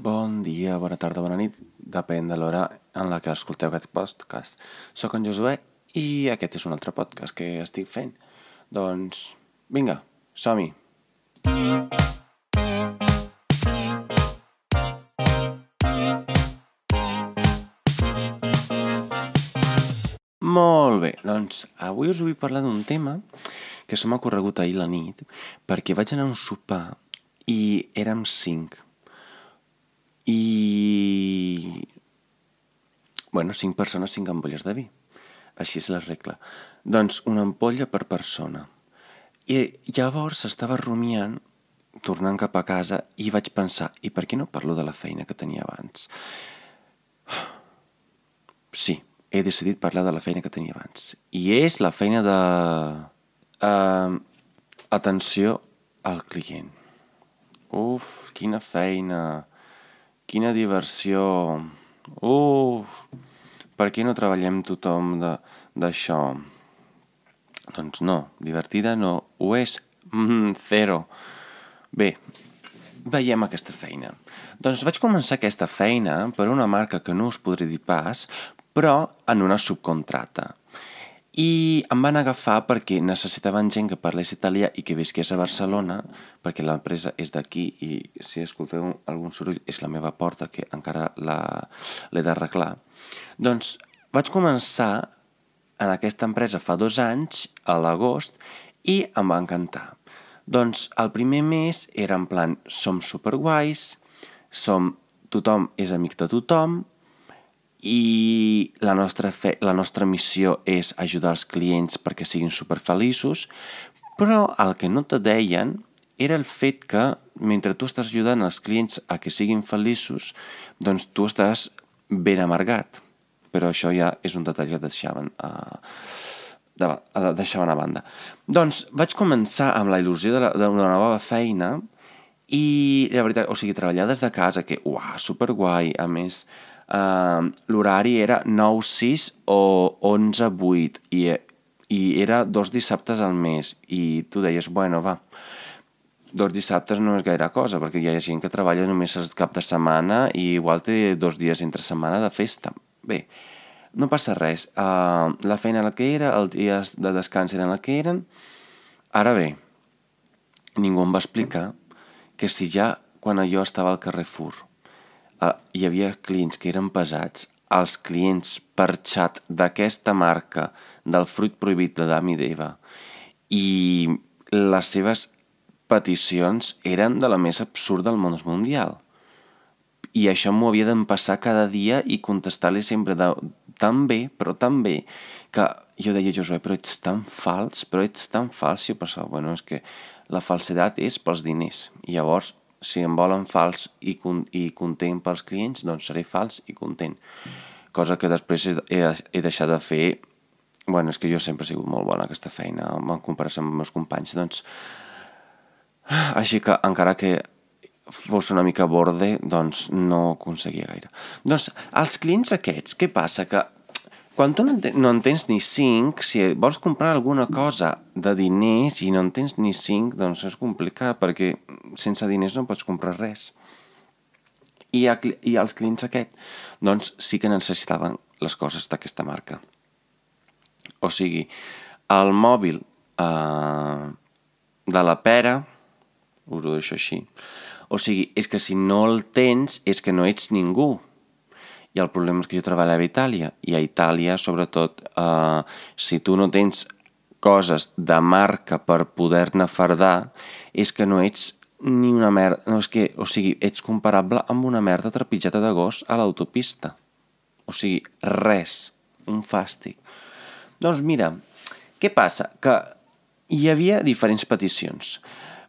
Bon dia, bona tarda, bona nit, depèn de l'hora en la que escolteu aquest podcast. Soc en Josué i aquest és un altre podcast que estic fent. Doncs, vinga, som-hi! Molt bé, doncs avui us vull parlar d'un tema que se m'ha corregut ahir la nit perquè vaig anar a un sopar i érem cinc i... Bueno, cinc persones, cinc ampolles de vi. Així és la regla. Doncs una ampolla per persona. I llavors estava rumiant, tornant cap a casa, i vaig pensar, i per què no parlo de la feina que tenia abans? Sí, he decidit parlar de la feina que tenia abans. I és la feina de... Uh, atenció al client. Uf, quina feina Quina diversió! Uf! Per què no treballem tothom d'això? Doncs no, divertida no, ho és. Mm, zero. Bé, veiem aquesta feina. Doncs vaig començar aquesta feina per una marca que no us podré dir pas, però en una subcontrata i em van agafar perquè necessitaven gent que parlés italià i que visqués a Barcelona, perquè l'empresa és d'aquí i si escolteu algun soroll és la meva porta que encara l'he d'arreglar. Doncs vaig començar en aquesta empresa fa dos anys, a l'agost, i em va encantar. Doncs el primer mes era en plan, som superguais, som, tothom és amic de tothom, i la nostra, fe, la nostra missió és ajudar els clients perquè siguin superfeliços, però el que no te deien era el fet que mentre tu estàs ajudant els clients a que siguin feliços, doncs tu estàs ben amargat. Però això ja és un detall que deixaven a, de, a, deixaven a banda. Doncs vaig començar amb la il·lusió d'una nova feina i la veritat, o sigui, treballar des de casa, que, uah, superguai, a més, eh, l'horari era 9-6 o 11-8 i, i era dos dissabtes al mes i tu deies, bueno, va, dos dissabtes no és gaire cosa, perquè hi ha gent que treballa només el cap de setmana i igual té dos dies entre setmana de festa. Bé, no passa res. Uh, la feina la que era, els dies de descans eren la que eren. Ara bé, ningú em va explicar que si ja quan jo estava al Carrefour eh, hi havia clients que eren pesats, els clients per xat d'aquesta marca del fruit prohibit de Dami d'Eva i les seves peticions eren de la més absurda del món mundial. I això m'ho havia d'empassar cada dia i contestar-li sempre de, tan bé, però tan bé, que jo deia, Josué, però ets tan fals, però ets tan fals, i jo pensava, bueno, és que la falsedat és pels diners. I llavors si em volen fals i, i content pels clients, doncs seré fals i content. Cosa que després he, he deixat de fer... Bueno, és que jo sempre he sigut molt bona aquesta feina, en comparació amb els meus companys, doncs... Així que, encara que fos una mica borde, doncs no aconseguia gaire. Doncs, els clients aquests, què passa? Que quan tu no en, no en tens ni 5, si vols comprar alguna cosa de diners i no en tens ni 5, doncs és complicat, perquè sense diners no pots comprar res. I, a, i els clients aquest, doncs sí que necessitaven les coses d'aquesta marca. O sigui, el mòbil eh, de la pera, us ho deixo així, o sigui, és que si no el tens és que no ets ningú, i el problema és que jo treballava a Itàlia, i a Itàlia, sobretot, eh, si tu no tens coses de marca per poder-ne fardar, és que no ets ni una merda... No, és que, o sigui, ets comparable amb una merda trepitjada de gos a l'autopista. O sigui, res. Un fàstic. Doncs mira, què passa? Que hi havia diferents peticions.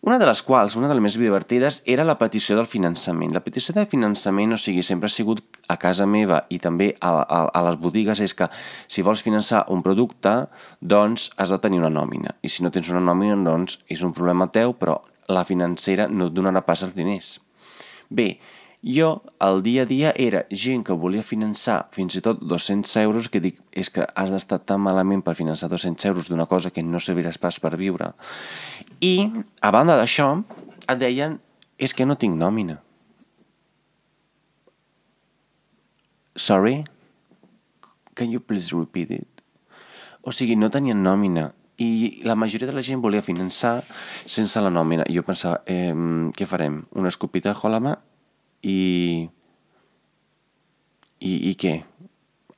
Una de les quals, una de les més divertides, era la petició del finançament. La petició de finançament, o sigui, sempre ha sigut a casa meva i també a, a, a les botigues, és que si vols finançar un producte, doncs has de tenir una nòmina. I si no tens una nòmina, doncs és un problema teu, però la financera no et donarà pas els diners. Bé, jo, el dia a dia, era gent que volia finançar fins i tot 200 euros, que dic, és que has d'estar tan malament per finançar 200 euros d'una cosa que no serviràs pas per viure. I, a banda d'això, et deien, és que no tinc nòmina. sorry? Can you please repeat it? O sigui, no tenien nòmina i la majoria de la gent volia finançar sense la nòmina. I jo pensava, eh, què farem? Una escopita de mà i... I, i què?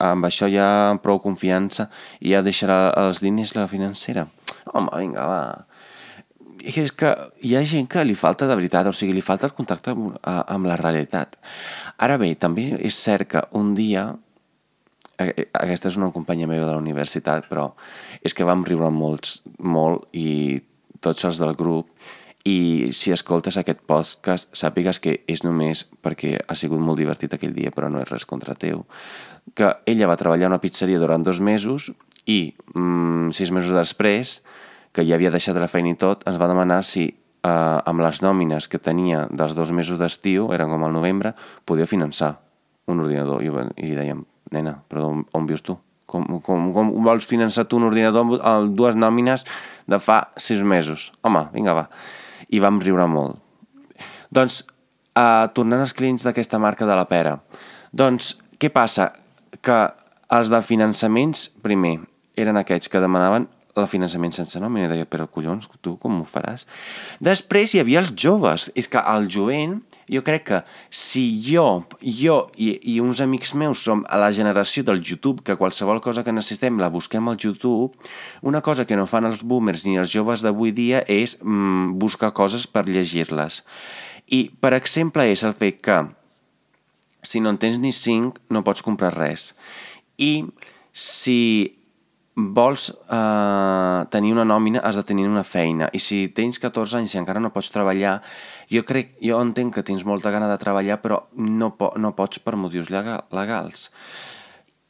Amb això ja amb prou confiança i ja deixarà els diners la financera. Home, vinga, va és que hi ha gent que li falta de veritat, o sigui, li falta el contacte amb, amb la realitat. Ara bé, també és cert que un dia, aquesta és una companya meva de la universitat, però és que vam riure molts, molt i tots els del grup, i si escoltes aquest podcast sàpigues que és només perquè ha sigut molt divertit aquell dia, però no és res contra teu, que ella va treballar a una pizzeria durant dos mesos i mm, sis mesos després que ja havia deixat la feina i tot, ens va demanar si eh, amb les nòmines que tenia dels dos mesos d'estiu, eren com al novembre, podia finançar un ordinador. I, i dèiem, nena, però on, on vius tu? Com, com, com vols finançar tu un ordinador amb dues nòmines de fa sis mesos? Home, vinga, va. I vam riure molt. Doncs, eh, tornant als clients d'aquesta marca de la pera, doncs, què passa? Que els de finançaments, primer, eren aquests que demanaven el finançament sense nòmina. Deia, però collons, tu com ho faràs? Després hi havia els joves. És que el jovent, jo crec que si jo, jo i, i uns amics meus som a la generació del YouTube, que qualsevol cosa que necessitem la busquem al YouTube, una cosa que no fan els boomers ni els joves d'avui dia és mm, buscar coses per llegir-les. I, per exemple, és el fet que si no en tens ni cinc, no pots comprar res. I si vols eh, tenir una nòmina has de tenir una feina. I si tens 14 anys i encara no pots treballar jo crec, jo entenc que tens molta gana de treballar però no, po no pots per motius legals.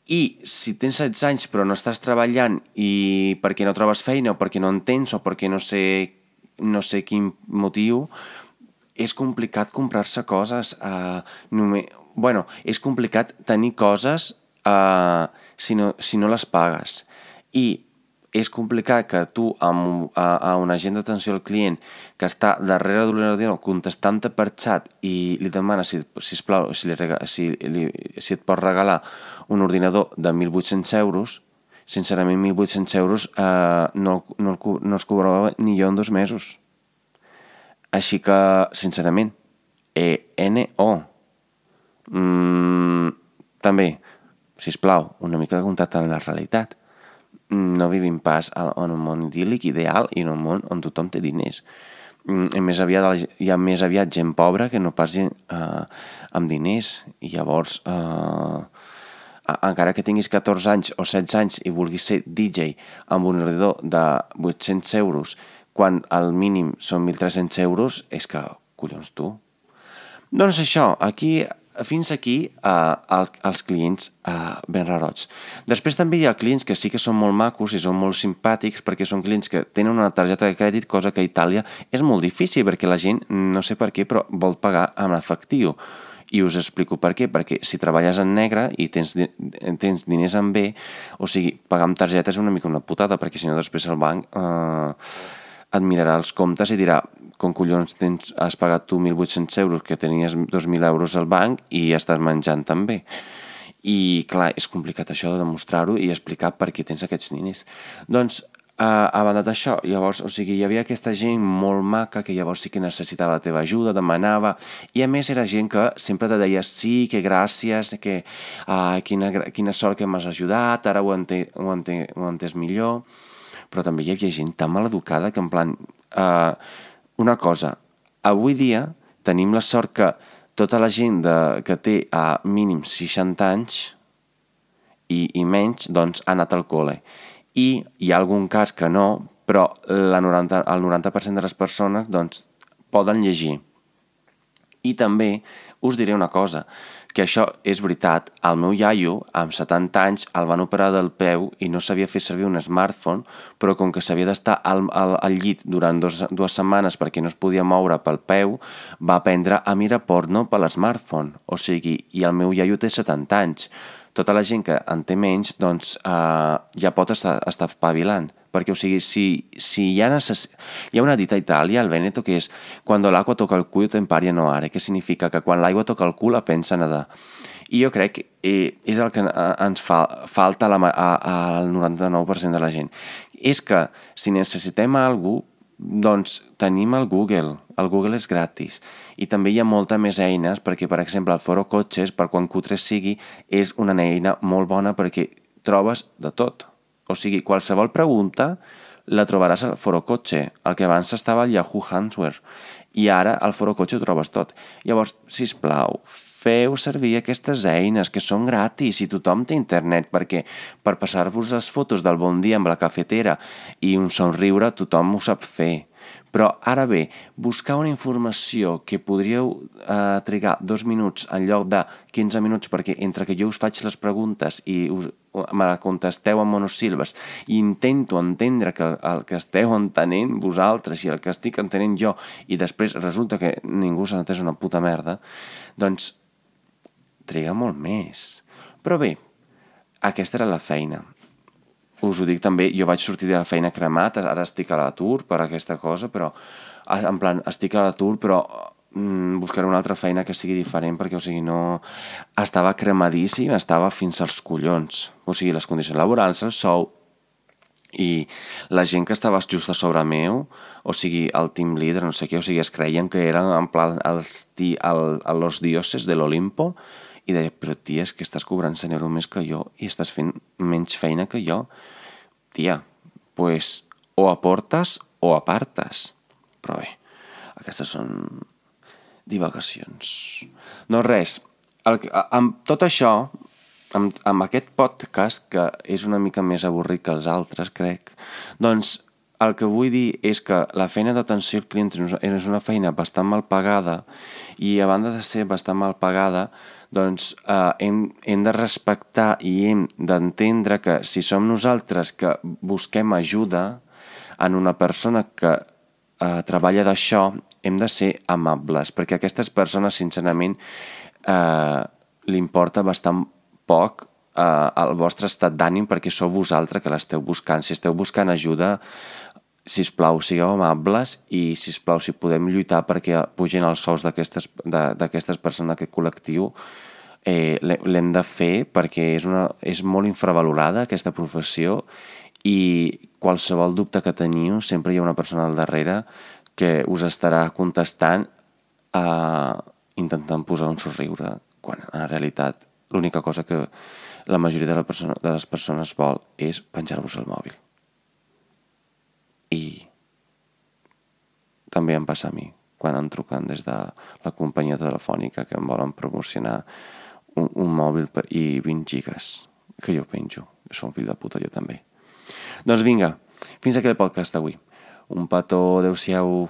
I si tens 16 anys però no estàs treballant i perquè no trobes feina o perquè no en tens o perquè no sé, no sé quin motiu és complicat comprar-se coses eh, només, bueno, és complicat tenir coses eh, si, no, si no les pagues i és complicat que tu amb, a, a un agent d'atenció al client que està darrere d'un ordinador contestant-te per xat i li demana si, sisplau, si, li, si, li, si et pot regalar un ordinador de 1.800 euros, sincerament 1.800 euros eh, no, no, no els cobrava ni jo en dos mesos. Així que, sincerament, E-N-O. Mm, també, si plau, una mica de contacte amb la realitat no vivim pas en un món idíl·lic ideal i en un món on tothom té diners. Mm, més aviat, hi ha més aviat gent pobra que no pas gent eh, amb diners i llavors eh, encara que tinguis 14 anys o 16 anys i vulguis ser DJ amb un ordinador de 800 euros quan el mínim són 1.300 euros, és que, collons, tu. Doncs això, aquí fins aquí eh, el, els clients eh, ben rarots. Després també hi ha clients que sí que són molt macos i són molt simpàtics perquè són clients que tenen una targeta de crèdit, cosa que a Itàlia és molt difícil perquè la gent, no sé per què, però vol pagar amb efectiu. I us explico per què. Perquè si treballes en negre i tens, tens diners en B, o sigui, pagar amb targeta és una mica una putada, perquè si no després el banc eh, et mirarà els comptes i dirà com collons tens, has pagat tu 1.800 euros que tenies 2.000 euros al banc i estàs menjant també. I clar, és complicat això de demostrar-ho i explicar per què tens aquests diners. Doncs, eh, a banda d'això, llavors, o sigui, hi havia aquesta gent molt maca que llavors sí que necessitava la teva ajuda, demanava, i a més era gent que sempre te deia sí, que gràcies, que ah, quina, quina sort que m'has ajudat, ara ho, ente, ho, ho millor, però també hi havia gent tan maleducada que en plan... Eh, una cosa, avui dia tenim la sort que tota la gent de, que té a mínim 60 anys i, i menys, doncs ha anat al col·le. I hi ha algun cas que no, però la 90, el 90% de les persones doncs, poden llegir. I també us diré una cosa, que això és veritat, el meu iaio, amb 70 anys, el van operar del peu i no sabia fer servir un smartphone, però com que s'havia d'estar al, al, al llit durant dos, dues setmanes perquè no es podia moure pel peu, va aprendre a mirar porno per l'smartphone. O sigui, i el meu iaio té 70 anys. Tota la gent que en té menys, doncs, eh, ja pot estar, estar espavilant perquè, o sigui, si, si hi, ha necess... hi ha una dita a Itàlia, al Veneto, que és quan l'aigua toca el cul, temparia no are, que significa que quan l'aigua toca el cul la pensa nedar. I jo crec que eh, és el que eh, ens fa, falta a la, a, al 99% de la gent. És que si necessitem alguna doncs tenim el Google. El Google és gratis. I també hi ha molta més eines perquè, per exemple, el Foro Cotxes, per quan cutres sigui, és una eina molt bona perquè trobes de tot. O sigui, qualsevol pregunta la trobaràs al Foro Cotxe, el que abans estava al Yahoo Answer, i ara al Foro Cotxe ho trobes tot. Llavors, si us plau, feu servir aquestes eines que són gratis i tothom té internet perquè per passar-vos les fotos del bon dia amb la cafetera i un somriure tothom ho sap fer. Però ara bé, buscar una informació que podríeu eh, trigar dos minuts en lloc de 15 minuts perquè entre que jo us faig les preguntes i us, me la contesteu en monosíl·labes i intento entendre que el que esteu entenent vosaltres i el que estic entenent jo i després resulta que ningú s'ha entès una puta merda, doncs triga molt més. Però bé, aquesta era la feina us ho dic també, jo vaig sortir de la feina cremat, ara estic a l'atur per aquesta cosa, però en plan, estic a l'atur, però mm, buscaré una altra feina que sigui diferent perquè, o sigui, no... Estava cremadíssim, estava fins als collons. O sigui, les condicions laborals, el sou, i la gent que estava just a sobre meu, o sigui, el team leader, no sé què, o sigui, es creien que eren en plan els, ti, el, los dioses de l'Olimpo, i deia, però tia, és que estàs cobrant 100 euros més que jo i estàs fent menys feina que jo. Tia, pues o aportes o apartes. Però bé, aquestes són divagacions. No res, el, amb tot això, amb, amb aquest podcast, que és una mica més avorrit que els altres, crec, doncs el que vull dir és que la feina d'atenció al client és una feina bastant mal pagada i a banda de ser bastant mal pagada, doncs eh, hem, hem de respectar i hem d'entendre que si som nosaltres que busquem ajuda en una persona que eh, treballa d'això, hem de ser amables, perquè a aquestes persones, sincerament, eh, li importa bastant poc eh, el vostre estat d'ànim perquè sou vosaltres que l'esteu buscant. Si esteu buscant ajuda, si us plau, sigueu amables i, si us plau, si podem lluitar perquè pugin els sous d'aquestes persones d'aquest col·lectiu, eh, l'hem de fer perquè és, una, és molt infravalorada aquesta professió i qualsevol dubte que teniu sempre hi ha una persona al darrere que us estarà contestant eh, intentant posar un somriure quan en realitat l'única cosa que la majoria de, la persona, de les persones vol és penjar-vos el mòbil. I també em passa a mi, quan em truquen des de la companyia telefònica que em volen promocionar un, un mòbil i 20 gigas que jo penjo. Un fill de puta, jo també. Doncs vinga, fins aquí el podcast d'avui. Un petó, adeu-siau.